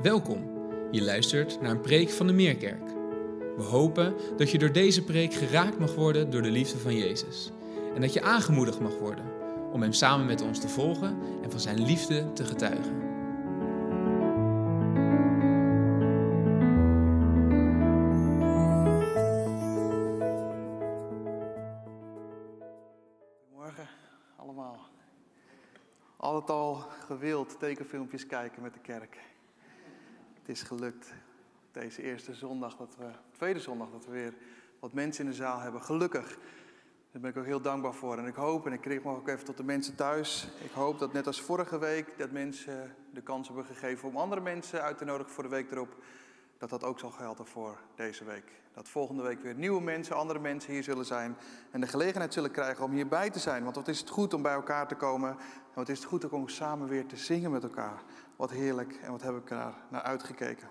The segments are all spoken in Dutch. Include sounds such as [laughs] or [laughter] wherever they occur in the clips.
Welkom. Je luistert naar een preek van de Meerkerk. We hopen dat je door deze preek geraakt mag worden door de liefde van Jezus. En dat je aangemoedigd mag worden om Hem samen met ons te volgen en van Zijn liefde te getuigen. Goedemorgen allemaal. Altijd al gewild tekenfilmpjes kijken met de kerk. Het is gelukt. Deze eerste zondag, dat we, tweede zondag, dat we weer wat mensen in de zaal hebben. Gelukkig. Daar ben ik ook heel dankbaar voor. En ik hoop, en ik kreeg nog ook even tot de mensen thuis. Ik hoop dat net als vorige week, dat mensen de kans hebben gegeven om andere mensen uit te nodigen voor de week erop. Dat dat ook zal gelden voor deze week. Dat volgende week weer nieuwe mensen, andere mensen hier zullen zijn. En de gelegenheid zullen krijgen om hierbij te zijn. Want wat is het goed om bij elkaar te komen. En wat is het goed om samen weer te zingen met elkaar. Wat heerlijk en wat heb ik er naar uitgekeken.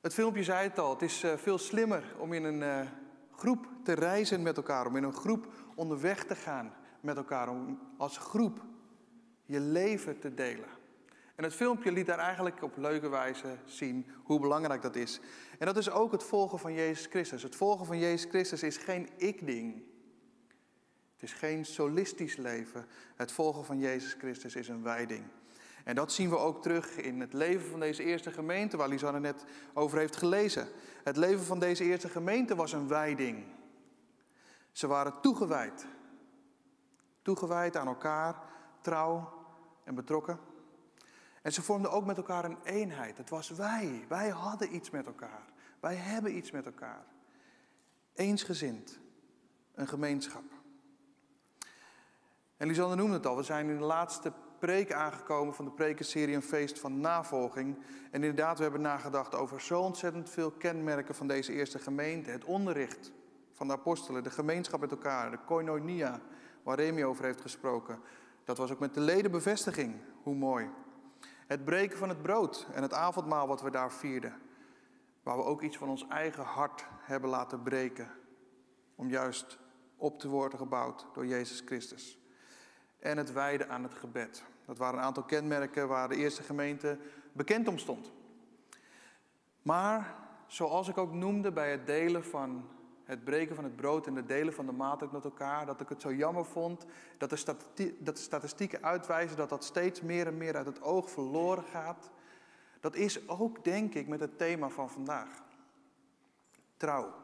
Het filmpje zei het al, het is eh, veel slimmer om in een eh, groep te reizen met elkaar. Om in een groep onderweg te gaan met elkaar. Om als groep je leven te delen. En het filmpje liet daar eigenlijk op leuke wijze zien hoe belangrijk dat is. En dat is ook het volgen van Jezus Christus. Het volgen van Jezus Christus is geen ik-ding. Het is geen solistisch leven. Het volgen van Jezus Christus is een wijding. En dat zien we ook terug in het leven van deze eerste gemeente, waar Lisanne net over heeft gelezen. Het leven van deze eerste gemeente was een wijding. Ze waren toegewijd. Toegewijd aan elkaar, trouw en betrokken. En ze vormden ook met elkaar een eenheid. Het was wij. Wij hadden iets met elkaar. Wij hebben iets met elkaar. Eensgezind. Een gemeenschap. En Lisanne noemde het al. We zijn in de laatste preek aangekomen van de prekenserie Een feest van navolging. En inderdaad, we hebben nagedacht over zo ontzettend veel kenmerken van deze eerste gemeente. Het onderricht van de apostelen, de gemeenschap met elkaar, de koinonia, waar Remy over heeft gesproken. Dat was ook met de ledenbevestiging. Hoe mooi. Het breken van het brood en het avondmaal wat we daar vierden. Waar we ook iets van ons eigen hart hebben laten breken. Om juist op te worden gebouwd door Jezus Christus. En het wijden aan het gebed. Dat waren een aantal kenmerken waar de eerste gemeente bekend om stond. Maar zoals ik ook noemde bij het delen van het breken van het brood en het delen van de maaltijd met elkaar, dat ik het zo jammer vond dat de, dat de statistieken uitwijzen dat dat steeds meer en meer uit het oog verloren gaat. Dat is ook, denk ik, met het thema van vandaag. Trouw.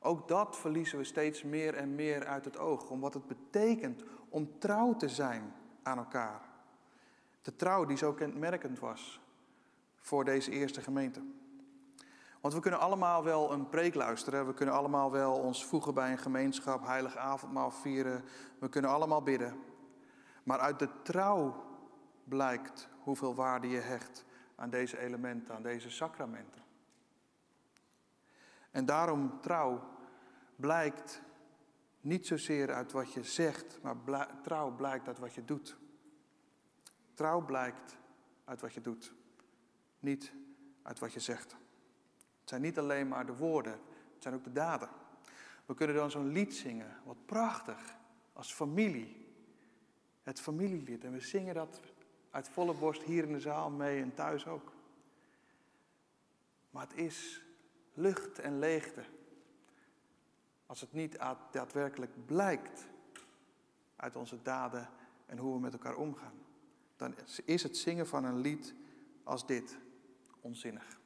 Ook dat verliezen we steeds meer en meer uit het oog, om wat het betekent om trouw te zijn aan elkaar. De trouw die zo kenmerkend was voor deze eerste gemeente. Want we kunnen allemaal wel een preek luisteren. We kunnen allemaal wel ons voegen bij een gemeenschap, heilig avondmaal vieren. We kunnen allemaal bidden. Maar uit de trouw blijkt hoeveel waarde je hecht aan deze elementen, aan deze sacramenten. En daarom trouw blijkt niet zozeer uit wat je zegt, maar trouw blijkt uit wat je doet. Trouw blijkt uit wat je doet, niet uit wat je zegt. Zijn niet alleen maar de woorden, het zijn ook de daden. We kunnen dan zo'n lied zingen, wat prachtig, als familie. Het familielied. En we zingen dat uit volle borst hier in de zaal mee en thuis ook. Maar het is lucht en leegte. Als het niet daadwerkelijk blijkt uit onze daden en hoe we met elkaar omgaan. Dan is het zingen van een lied als dit onzinnig.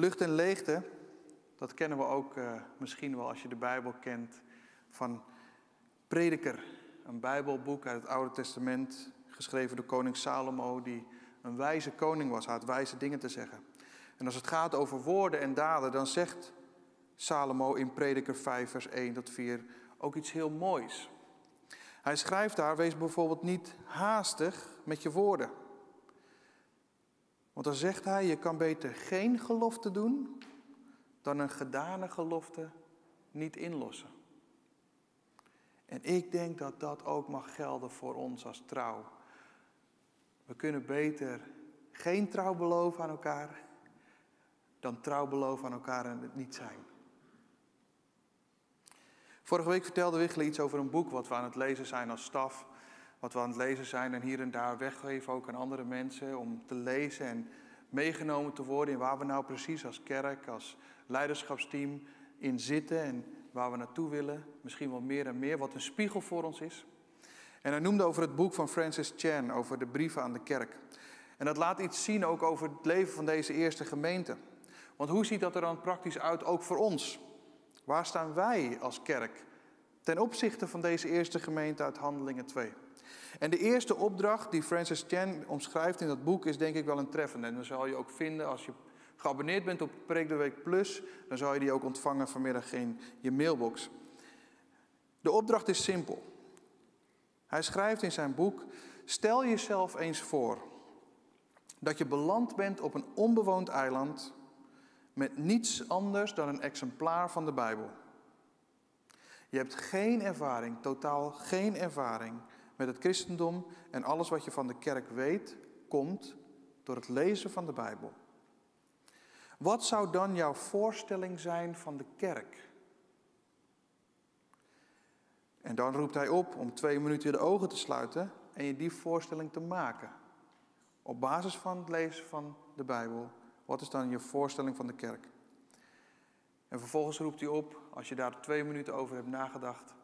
Lucht en leegte, dat kennen we ook uh, misschien wel als je de Bijbel kent van Prediker. Een Bijbelboek uit het Oude Testament, geschreven door koning Salomo, die een wijze koning was. Had wijze dingen te zeggen. En als het gaat over woorden en daden, dan zegt Salomo in Prediker 5, vers 1 tot 4 ook iets heel moois. Hij schrijft daar, wees bijvoorbeeld niet haastig met je woorden. Want dan zegt hij, je kan beter geen gelofte doen dan een gedane gelofte niet inlossen. En ik denk dat dat ook mag gelden voor ons als trouw. We kunnen beter geen trouw beloven aan elkaar dan trouw beloven aan elkaar en het niet zijn. Vorige week vertelde Wichelen iets over een boek wat we aan het lezen zijn als staf. Wat we aan het lezen zijn en hier en daar weggeven ook aan andere mensen om te lezen en meegenomen te worden in waar we nou precies als kerk, als leiderschapsteam in zitten en waar we naartoe willen. Misschien wel meer en meer, wat een spiegel voor ons is. En hij noemde over het boek van Francis Chan, over de brieven aan de kerk. En dat laat iets zien ook over het leven van deze eerste gemeente. Want hoe ziet dat er dan praktisch uit, ook voor ons? Waar staan wij als kerk ten opzichte van deze eerste gemeente uit Handelingen 2? En de eerste opdracht die Francis Chan omschrijft in dat boek is denk ik wel een treffende. En dan zal je ook vinden als je geabonneerd bent op Preek de Week Plus, dan zal je die ook ontvangen vanmiddag in je mailbox. De opdracht is simpel. Hij schrijft in zijn boek: Stel jezelf eens voor dat je beland bent op een onbewoond eiland met niets anders dan een exemplaar van de Bijbel. Je hebt geen ervaring, totaal geen ervaring met het christendom en alles wat je van de kerk weet, komt door het lezen van de Bijbel. Wat zou dan jouw voorstelling zijn van de kerk? En dan roept hij op om twee minuten de ogen te sluiten en je die voorstelling te maken. Op basis van het lezen van de Bijbel, wat is dan je voorstelling van de kerk? En vervolgens roept hij op, als je daar twee minuten over hebt nagedacht,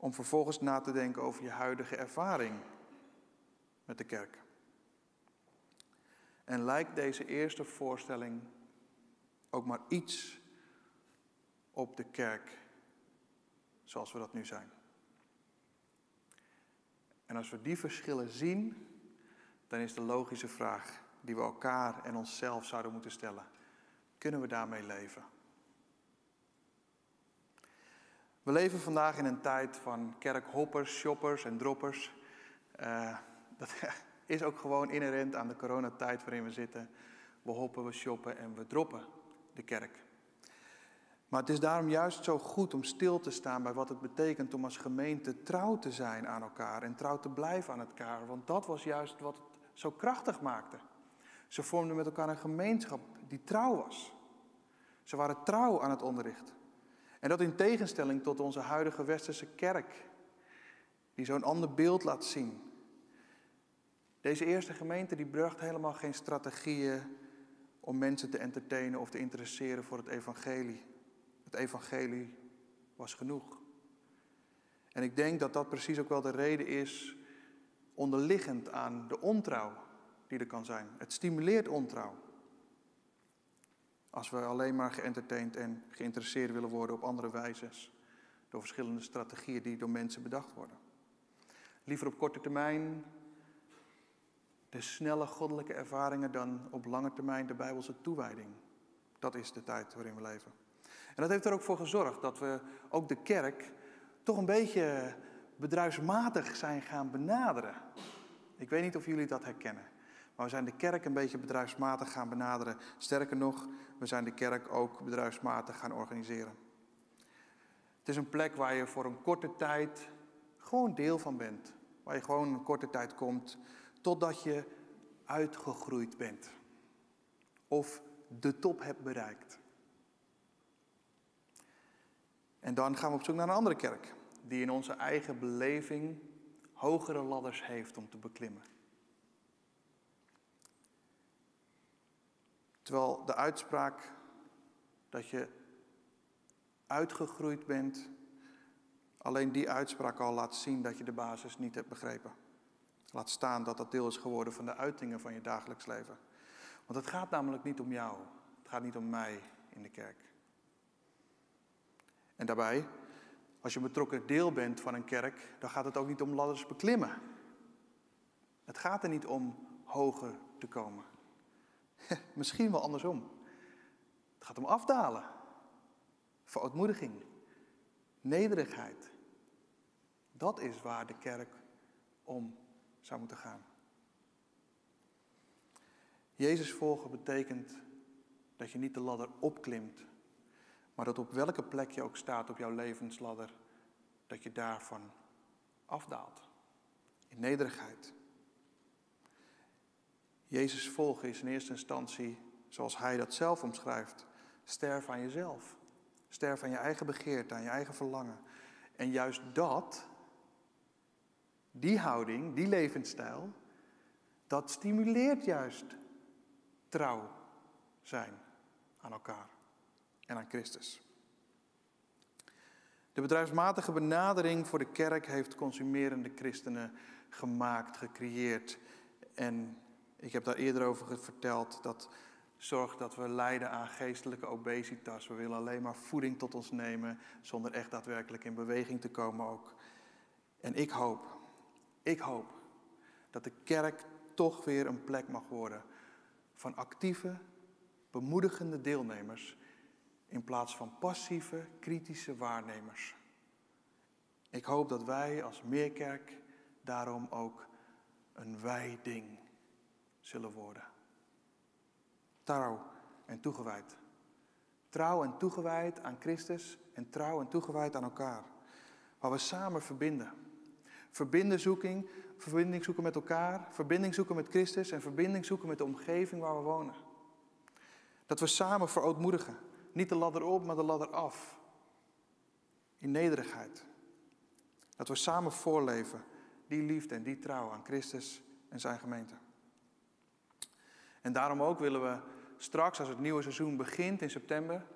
om vervolgens na te denken over je huidige ervaring met de kerk. En lijkt deze eerste voorstelling ook maar iets op de kerk zoals we dat nu zijn. En als we die verschillen zien, dan is de logische vraag die we elkaar en onszelf zouden moeten stellen: kunnen we daarmee leven? We leven vandaag in een tijd van kerkhoppers, shoppers en droppers. Uh, dat [laughs] is ook gewoon inherent aan de coronatijd waarin we zitten. We hoppen, we shoppen en we droppen de kerk. Maar het is daarom juist zo goed om stil te staan bij wat het betekent om als gemeente trouw te zijn aan elkaar en trouw te blijven aan elkaar. Want dat was juist wat het zo krachtig maakte. Ze vormden met elkaar een gemeenschap die trouw was. Ze waren trouw aan het onderricht. En dat in tegenstelling tot onze huidige westerse kerk, die zo'n ander beeld laat zien. Deze eerste gemeente die bracht helemaal geen strategieën om mensen te entertainen of te interesseren voor het evangelie. Het evangelie was genoeg. En ik denk dat dat precies ook wel de reden is onderliggend aan de ontrouw die er kan zijn. Het stimuleert ontrouw. Als we alleen maar geëntertained en geïnteresseerd willen worden op andere wijzes. Door verschillende strategieën die door mensen bedacht worden. Liever op korte termijn de snelle goddelijke ervaringen dan op lange termijn de Bijbelse toewijding. Dat is de tijd waarin we leven. En dat heeft er ook voor gezorgd dat we ook de kerk toch een beetje bedrijfsmatig zijn gaan benaderen. Ik weet niet of jullie dat herkennen. Maar we zijn de kerk een beetje bedrijfsmatig gaan benaderen. Sterker nog, we zijn de kerk ook bedrijfsmatig gaan organiseren. Het is een plek waar je voor een korte tijd gewoon deel van bent. Waar je gewoon een korte tijd komt totdat je uitgegroeid bent. Of de top hebt bereikt. En dan gaan we op zoek naar een andere kerk, die in onze eigen beleving hogere ladders heeft om te beklimmen. Terwijl de uitspraak dat je uitgegroeid bent, alleen die uitspraak al laat zien dat je de basis niet hebt begrepen. Laat staan dat dat deel is geworden van de uitingen van je dagelijks leven. Want het gaat namelijk niet om jou, het gaat niet om mij in de kerk. En daarbij, als je betrokken deel bent van een kerk, dan gaat het ook niet om ladders beklimmen. Het gaat er niet om hoger te komen. [laughs] Misschien wel andersom. Het gaat om afdalen, verootmoediging, nederigheid. Dat is waar de kerk om zou moeten gaan. Jezus volgen betekent dat je niet de ladder opklimt, maar dat op welke plek je ook staat op jouw levensladder, dat je daarvan afdaalt. In nederigheid. Jezus volgen is in eerste instantie, zoals hij dat zelf omschrijft, sterf aan jezelf. Sterf aan je eigen begeerte, aan je eigen verlangen. En juist dat Die houding, die levensstijl, dat stimuleert juist trouw zijn aan elkaar en aan Christus. De bedrijfsmatige benadering voor de kerk heeft consumerende christenen gemaakt, gecreëerd. En ik heb daar eerder over verteld dat zorgt dat we lijden aan geestelijke obesitas. We willen alleen maar voeding tot ons nemen zonder echt daadwerkelijk in beweging te komen ook. En ik hoop, ik hoop dat de kerk toch weer een plek mag worden van actieve, bemoedigende deelnemers in plaats van passieve, kritische waarnemers. Ik hoop dat wij als Meerkerk daarom ook een wij-ding zullen worden. Trouw en toegewijd. Trouw en toegewijd aan Christus en trouw en toegewijd aan elkaar. Waar we samen verbinden. Verbinden zoeking, verbinding zoeken met elkaar, verbinding zoeken met Christus en verbinding zoeken met de omgeving waar we wonen. Dat we samen verootmoedigen. Niet de ladder op, maar de ladder af. In nederigheid. Dat we samen voorleven die liefde en die trouw aan Christus en zijn gemeente. En daarom ook willen we straks, als het nieuwe seizoen begint in september,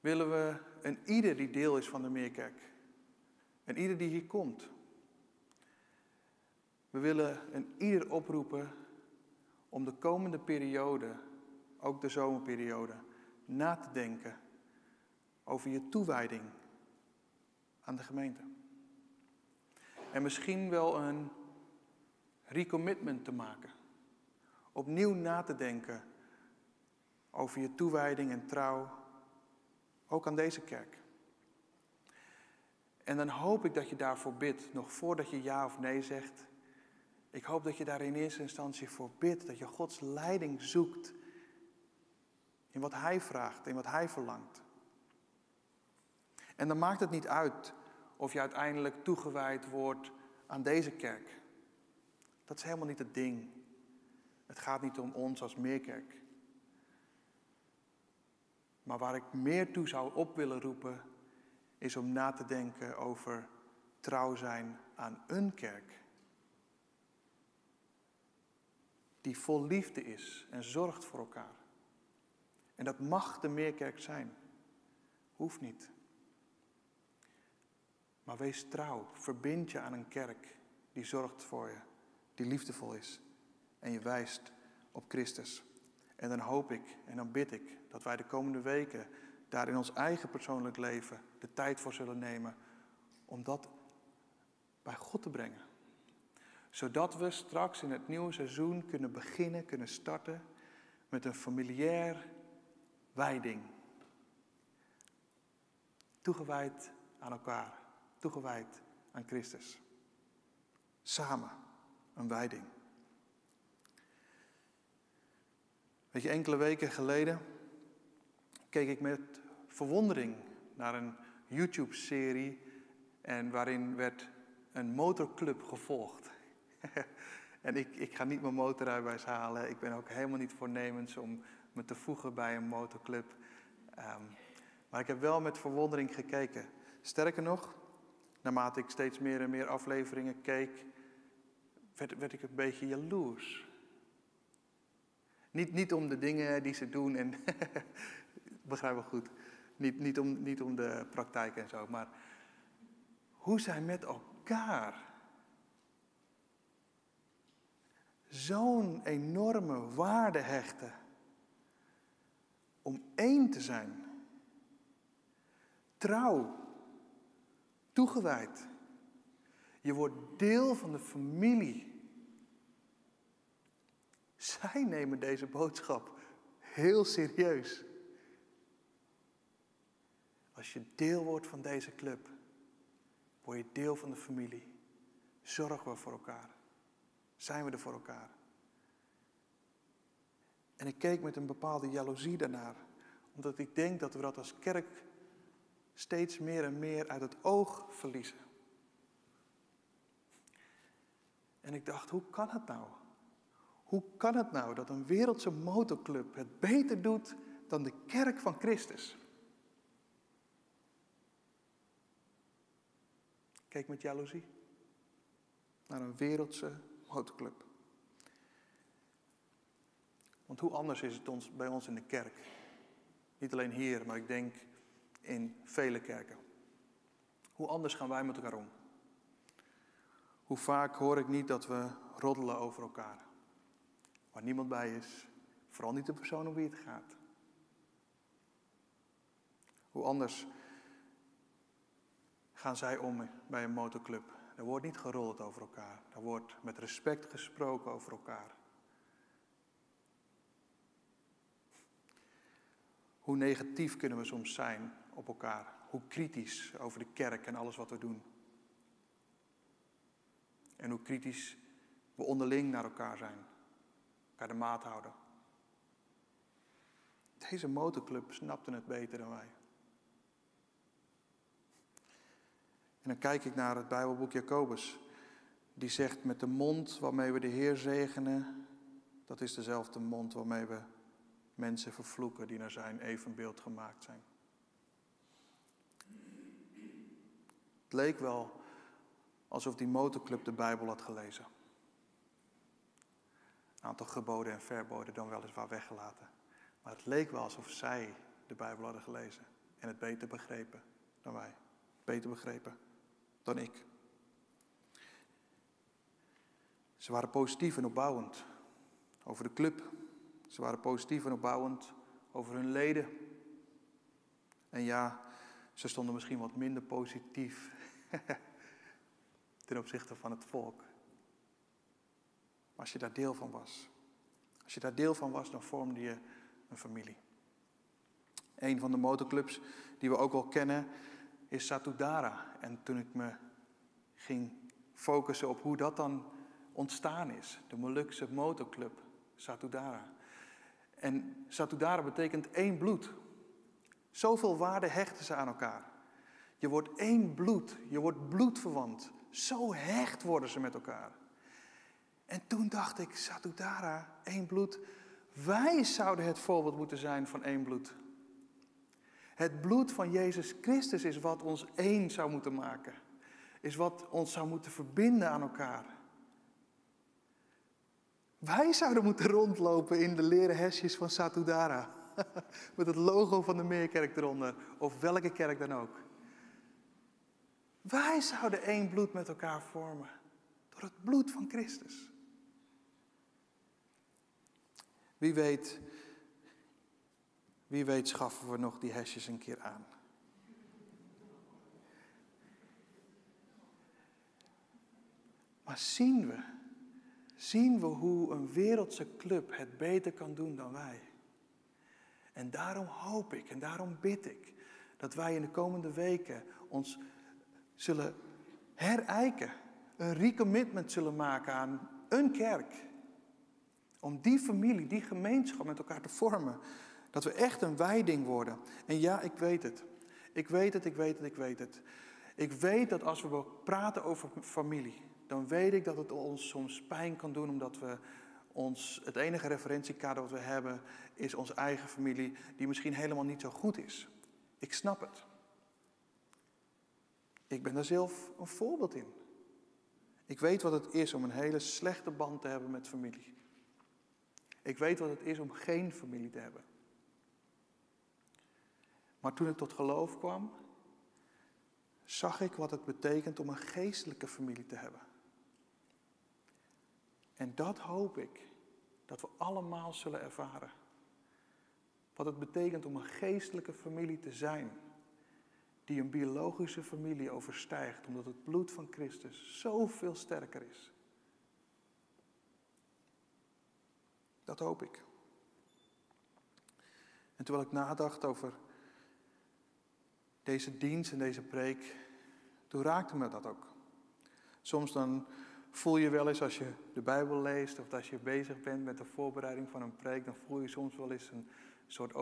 willen we een ieder die deel is van de Meerkerk, en ieder die hier komt, we willen een ieder oproepen om de komende periode, ook de zomerperiode, na te denken over je toewijding aan de gemeente. En misschien wel een recommitment te maken. Opnieuw na te denken over je toewijding en trouw, ook aan deze kerk. En dan hoop ik dat je daarvoor bidt, nog voordat je ja of nee zegt. Ik hoop dat je daar in eerste instantie voor bidt, dat je Gods leiding zoekt in wat Hij vraagt, in wat Hij verlangt. En dan maakt het niet uit of je uiteindelijk toegewijd wordt aan deze kerk. Dat is helemaal niet het ding. Het gaat niet om ons als meerkerk. Maar waar ik meer toe zou op willen roepen, is om na te denken over trouw zijn aan een kerk. Die vol liefde is en zorgt voor elkaar. En dat mag de meerkerk zijn. Hoeft niet. Maar wees trouw. Verbind je aan een kerk die zorgt voor je, die liefdevol is. En je wijst op Christus. En dan hoop ik en dan bid ik dat wij de komende weken daar in ons eigen persoonlijk leven de tijd voor zullen nemen om dat bij God te brengen. Zodat we straks in het nieuwe seizoen kunnen beginnen, kunnen starten met een familiair wijding. Toegewijd aan elkaar toegewijd aan Christus. Samen een wijding. Weet je, enkele weken geleden keek ik met verwondering naar een YouTube-serie en waarin werd een motorclub gevolgd. [laughs] en ik, ik ga niet mijn motorrijbewijs halen. Ik ben ook helemaal niet voornemens om me te voegen bij een motorclub. Um, maar ik heb wel met verwondering gekeken. Sterker nog, naarmate ik steeds meer en meer afleveringen keek, werd, werd ik een beetje jaloers. Niet, niet om de dingen die ze doen en [laughs] begrijp wel goed. Niet, niet, om, niet om de praktijk en zo, maar hoe zij met elkaar zo'n enorme waarde hechten om één te zijn. Trouw toegewijd. Je wordt deel van de familie. Zij nemen deze boodschap heel serieus. Als je deel wordt van deze club, word je deel van de familie. Zorgen we voor elkaar. Zijn we er voor elkaar. En ik keek met een bepaalde jaloezie daarnaar, omdat ik denk dat we dat als kerk steeds meer en meer uit het oog verliezen. En ik dacht, hoe kan het nou? Hoe kan het nou dat een wereldse motorclub het beter doet dan de kerk van Christus? Kijk met jaloezie. naar een wereldse motorclub. Want hoe anders is het ons, bij ons in de kerk? Niet alleen hier, maar ik denk in vele kerken. Hoe anders gaan wij met elkaar om? Hoe vaak hoor ik niet dat we roddelen over elkaar? Waar niemand bij is, vooral niet de persoon om wie het gaat. Hoe anders gaan zij om bij een motorclub? Er wordt niet geroddeld over elkaar. Er wordt met respect gesproken over elkaar. Hoe negatief kunnen we soms zijn op elkaar? Hoe kritisch over de kerk en alles wat we doen? En hoe kritisch we onderling naar elkaar zijn, elkaar de maat houden. Deze motorclub snapte het beter dan wij. En dan kijk ik naar het Bijbelboek Jacobus. Die zegt met de mond waarmee we de Heer zegenen, dat is dezelfde mond waarmee we mensen vervloeken die naar zijn evenbeeld gemaakt zijn. Het leek wel alsof die motorclub de Bijbel had gelezen. Een aantal geboden en verboden dan weliswaar weggelaten. Maar het leek wel alsof zij de Bijbel hadden gelezen en het beter begrepen dan wij. Beter begrepen dan ik. Ze waren positief en opbouwend over de club. Ze waren positief en opbouwend over hun leden. En ja, ze stonden misschien wat minder positief [laughs] ten opzichte van het volk. Als je daar deel van was, als je daar deel van was, dan vormde je een familie. Een van de motorclubs die we ook wel kennen is Satudara. En toen ik me ging focussen op hoe dat dan ontstaan is, de Molukse motorclub Satudara. En Satudara betekent één bloed. Zoveel waarde hechten ze aan elkaar. Je wordt één bloed, je wordt bloedverwant. Zo hecht worden ze met elkaar. En toen dacht ik, Satudara, één bloed. Wij zouden het voorbeeld moeten zijn van één bloed. Het bloed van Jezus Christus is wat ons één zou moeten maken. Is wat ons zou moeten verbinden aan elkaar. Wij zouden moeten rondlopen in de leren hesjes van Satudara. [laughs] Met het logo van de Meerkerk eronder. Of welke kerk dan ook. Wij zouden één bloed met elkaar vormen. Door het bloed van Christus. Wie weet, wie weet schaffen we nog die hesjes een keer aan. Maar zien we, zien we hoe een wereldse club het beter kan doen dan wij. En daarom hoop ik en daarom bid ik dat wij in de komende weken ons zullen herijken, een recommitment zullen maken aan een kerk. Om die familie, die gemeenschap met elkaar te vormen. Dat we echt een wijding worden. En ja, ik weet het. Ik weet het, ik weet het, ik weet het. Ik weet dat als we praten over familie, dan weet ik dat het ons soms pijn kan doen omdat we ons, het enige referentiekader wat we hebben is onze eigen familie, die misschien helemaal niet zo goed is. Ik snap het. Ik ben daar zelf een voorbeeld in. Ik weet wat het is om een hele slechte band te hebben met familie. Ik weet wat het is om geen familie te hebben. Maar toen ik tot geloof kwam, zag ik wat het betekent om een geestelijke familie te hebben. En dat hoop ik dat we allemaal zullen ervaren. Wat het betekent om een geestelijke familie te zijn, die een biologische familie overstijgt, omdat het bloed van Christus zoveel sterker is. Dat hoop ik. En terwijl ik nadacht over deze dienst en deze preek, toen raakte me dat ook. Soms dan voel je wel eens als je de Bijbel leest of als je bezig bent met de voorbereiding van een preek, dan voel je soms wel eens een soort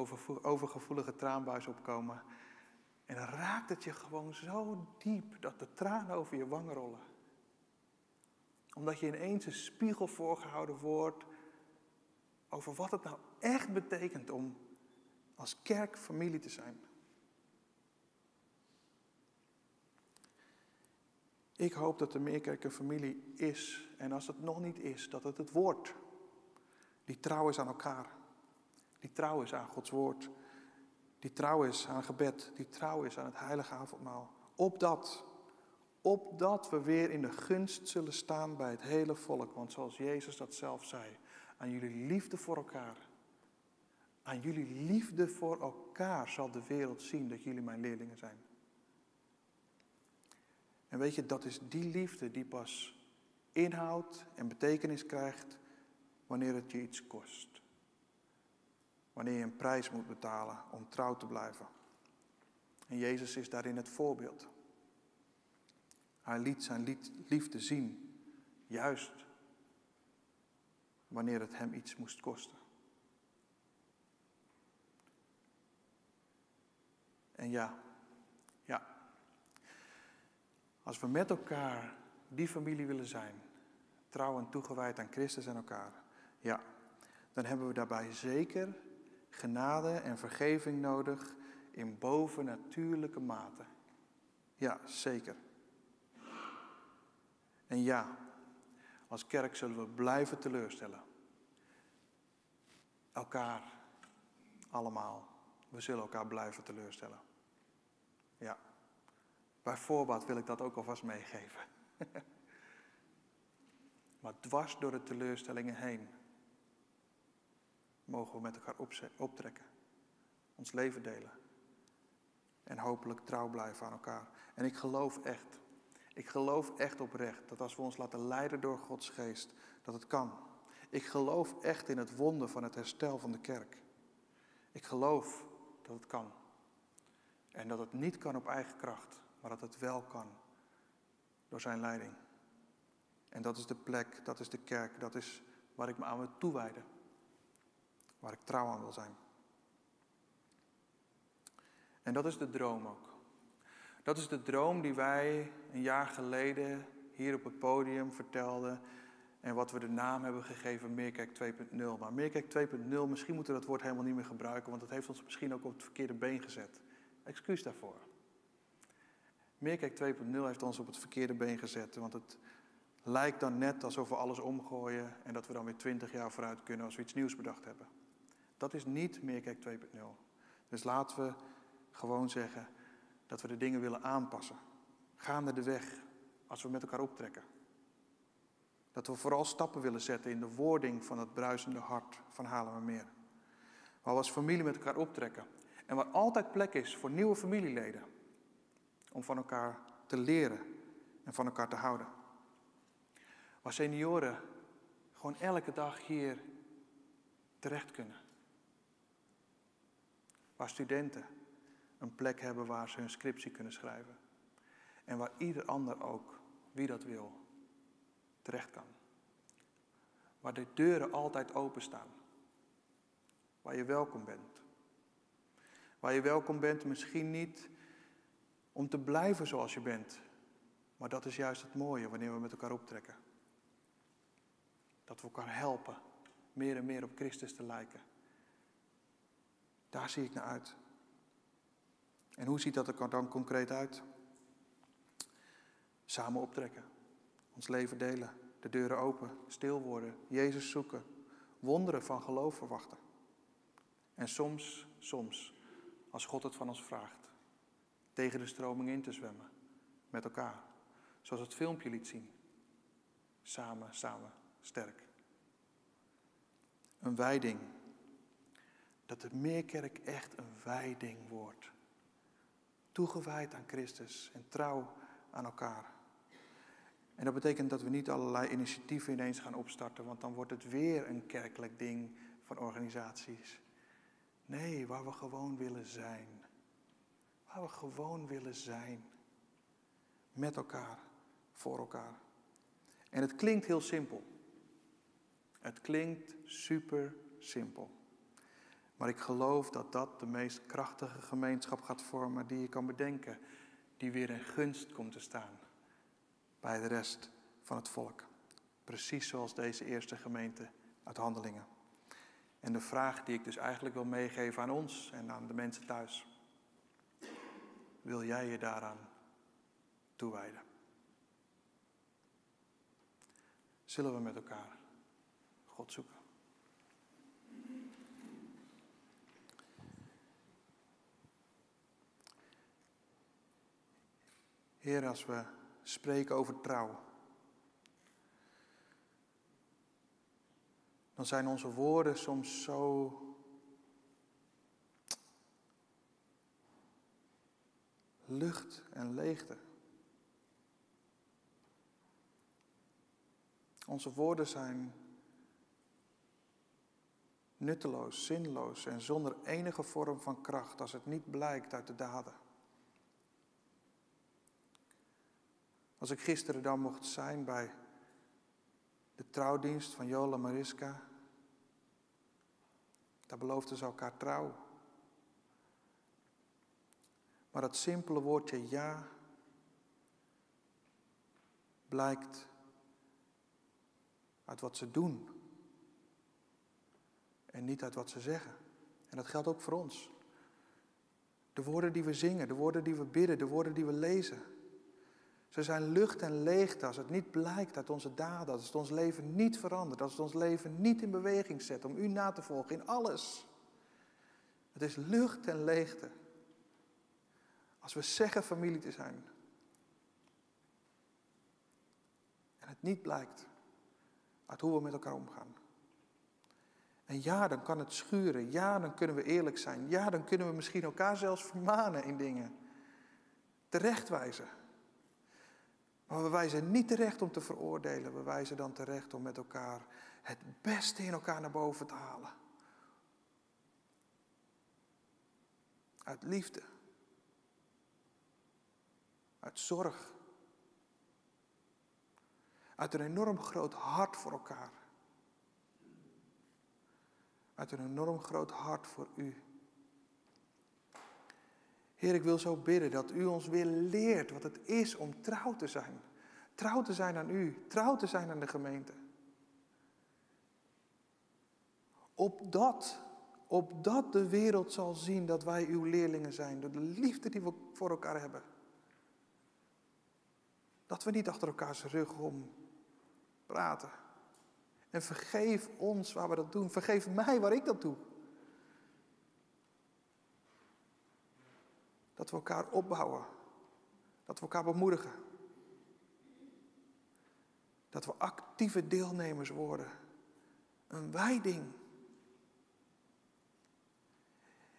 overgevoelige traanbuis opkomen. En dan raakt het je gewoon zo diep dat de tranen over je wangen rollen. Omdat je ineens een spiegel voorgehouden wordt over wat het nou echt betekent om als kerk familie te zijn. Ik hoop dat de Meerkerk een familie is. En als het nog niet is, dat het het woord. Die trouw is aan elkaar. Die trouw is aan Gods woord. Die trouw is aan gebed. Die trouw is aan het heilige avondmaal. Opdat, opdat we weer in de gunst zullen staan bij het hele volk. Want zoals Jezus dat zelf zei, aan jullie liefde voor elkaar. Aan jullie liefde voor elkaar zal de wereld zien dat jullie mijn leerlingen zijn. En weet je, dat is die liefde die pas inhoud en betekenis krijgt wanneer het je iets kost. Wanneer je een prijs moet betalen om trouw te blijven. En Jezus is daarin het voorbeeld. Hij liet zijn liefde zien, juist wanneer het hem iets moest kosten. En ja, ja, als we met elkaar die familie willen zijn, trouw en toegewijd aan Christus en elkaar, ja, dan hebben we daarbij zeker genade en vergeving nodig in bovennatuurlijke mate. Ja, zeker. En ja, als kerk zullen we blijven teleurstellen. Elkaar, allemaal. We zullen elkaar blijven teleurstellen. Ja. Bij voorbaat wil ik dat ook alvast meegeven. [laughs] maar dwars door de teleurstellingen heen mogen we met elkaar optrekken. Ons leven delen. En hopelijk trouw blijven aan elkaar. En ik geloof echt, ik geloof echt oprecht dat als we ons laten leiden door Gods geest, dat het kan. Ik geloof echt in het wonder van het herstel van de kerk. Ik geloof dat het kan. En dat het niet kan op eigen kracht, maar dat het wel kan door zijn leiding. En dat is de plek, dat is de kerk, dat is waar ik me aan wil toewijden. Waar ik trouw aan wil zijn. En dat is de droom ook. Dat is de droom die wij een jaar geleden hier op het podium vertelden. En wat we de naam hebben gegeven, Meerkerk 2.0. Maar Meerkerk 2.0, misschien moeten we dat woord helemaal niet meer gebruiken, want dat heeft ons misschien ook op het verkeerde been gezet. Excuus daarvoor. Meerkerk 2.0 heeft ons op het verkeerde been gezet, want het lijkt dan net alsof we alles omgooien en dat we dan weer 20 jaar vooruit kunnen als we iets nieuws bedacht hebben. Dat is niet Meerkerk 2.0. Dus laten we gewoon zeggen dat we de dingen willen aanpassen. Gaande de weg, als we met elkaar optrekken. Dat we vooral stappen willen zetten in de wording van het bruisende hart van Halemermeer. Waar we als familie met elkaar optrekken. En waar altijd plek is voor nieuwe familieleden. Om van elkaar te leren en van elkaar te houden. Waar senioren gewoon elke dag hier terecht kunnen. Waar studenten een plek hebben waar ze hun scriptie kunnen schrijven. En waar ieder ander ook, wie dat wil, terecht kan. Waar de deuren altijd openstaan. Waar je welkom bent. Waar je welkom bent misschien niet om te blijven zoals je bent. Maar dat is juist het mooie wanneer we met elkaar optrekken. Dat we elkaar helpen meer en meer op Christus te lijken. Daar zie ik naar uit. En hoe ziet dat er dan concreet uit? Samen optrekken, ons leven delen, de deuren open, stil worden, Jezus zoeken, wonderen van geloof verwachten. En soms, soms, als God het van ons vraagt, tegen de stroming in te zwemmen, met elkaar, zoals het filmpje liet zien. Samen, samen, sterk. Een wijding. Dat de Meerkerk echt een wijding wordt toegewijd aan Christus en trouw aan elkaar. En dat betekent dat we niet allerlei initiatieven ineens gaan opstarten, want dan wordt het weer een kerkelijk ding van organisaties. Nee, waar we gewoon willen zijn. Waar we gewoon willen zijn. Met elkaar, voor elkaar. En het klinkt heel simpel. Het klinkt super simpel. Maar ik geloof dat dat de meest krachtige gemeenschap gaat vormen die je kan bedenken. Die weer in gunst komt te staan bij de rest van het volk. Precies zoals deze eerste gemeente uit Handelingen. En de vraag die ik dus eigenlijk wil meegeven aan ons en aan de mensen thuis. Wil jij je daaraan toewijden? zullen we met elkaar God zoeken. Heer, als we spreken over trouw, dan zijn onze woorden soms zo lucht en leegte. Onze woorden zijn nutteloos, zinloos en zonder enige vorm van kracht als het niet blijkt uit de daden. Als ik gisteren dan mocht zijn bij de trouwdienst van Jola Mariska, daar beloofden ze elkaar trouw. Maar dat simpele woordje ja blijkt uit wat ze doen en niet uit wat ze zeggen. En dat geldt ook voor ons. De woorden die we zingen, de woorden die we bidden, de woorden die we lezen. Ze zijn lucht en leegte als het niet blijkt uit onze daden, als het ons leven niet verandert, als het ons leven niet in beweging zet om u na te volgen in alles. Het is lucht en leegte. Als we zeggen familie te zijn en het niet blijkt uit hoe we met elkaar omgaan. En ja, dan kan het schuren. Ja, dan kunnen we eerlijk zijn. Ja, dan kunnen we misschien elkaar zelfs vermanen in dingen. Terechtwijzen. Maar we wijzen niet terecht om te veroordelen. We wijzen dan terecht om met elkaar het beste in elkaar naar boven te halen. Uit liefde. Uit zorg. Uit een enorm groot hart voor elkaar. Uit een enorm groot hart voor u. Heer, ik wil zo bidden dat u ons weer leert wat het is om trouw te zijn. Trouw te zijn aan u, trouw te zijn aan de gemeente. Opdat, opdat de wereld zal zien dat wij uw leerlingen zijn, door de liefde die we voor elkaar hebben. Dat we niet achter elkaars rug om praten. En vergeef ons waar we dat doen. Vergeef mij waar ik dat doe. Dat we elkaar opbouwen. Dat we elkaar bemoedigen. Dat we actieve deelnemers worden. Een wijding.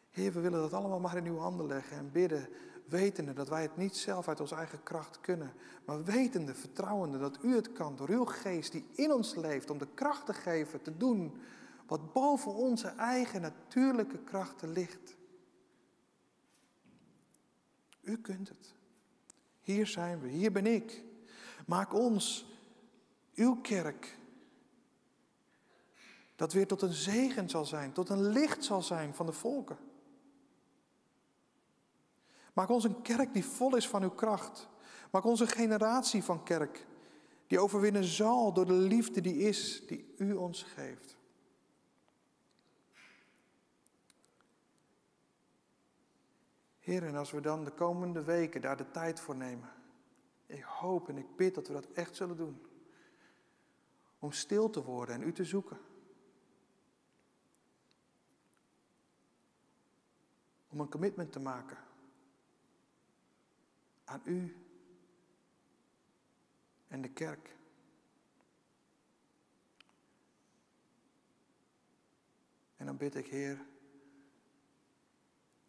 Heer, we willen dat allemaal maar in uw handen leggen en bidden, wetende dat wij het niet zelf uit onze eigen kracht kunnen, maar wetende, vertrouwende dat u het kan door uw geest die in ons leeft om de kracht te geven, te doen wat boven onze eigen natuurlijke krachten ligt. U kunt het. Hier zijn we, hier ben ik. Maak ons, uw kerk, dat weer tot een zegen zal zijn, tot een licht zal zijn van de volken. Maak ons een kerk die vol is van uw kracht. Maak ons een generatie van kerk die overwinnen zal door de liefde die is, die u ons geeft. Heer, en als we dan de komende weken daar de tijd voor nemen, ik hoop en ik bid dat we dat echt zullen doen. Om stil te worden en u te zoeken. Om een commitment te maken aan u en de kerk. En dan bid ik, Heer,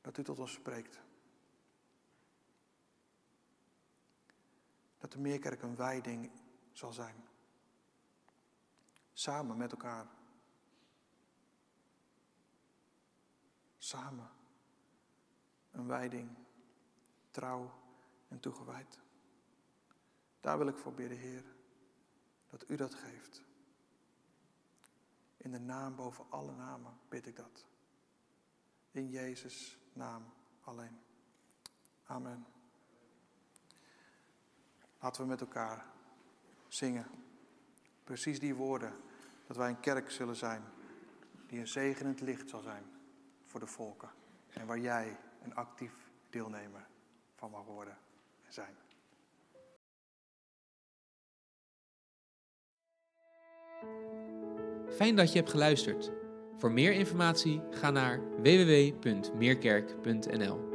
dat u tot ons spreekt. Dat de Meerkerk een wijding zal zijn. Samen met elkaar. Samen. Een wijding. Trouw en toegewijd. Daar wil ik voor bidden, Heer, dat u dat geeft. In de naam boven alle namen bid ik dat. In Jezus' naam alleen. Amen. Laten we met elkaar zingen. Precies die woorden. Dat wij een kerk zullen zijn die een zegenend licht zal zijn voor de volken. En waar jij een actief deelnemer van mag worden zijn. Fijn dat je hebt geluisterd. Voor meer informatie ga naar www.meerkerk.nl.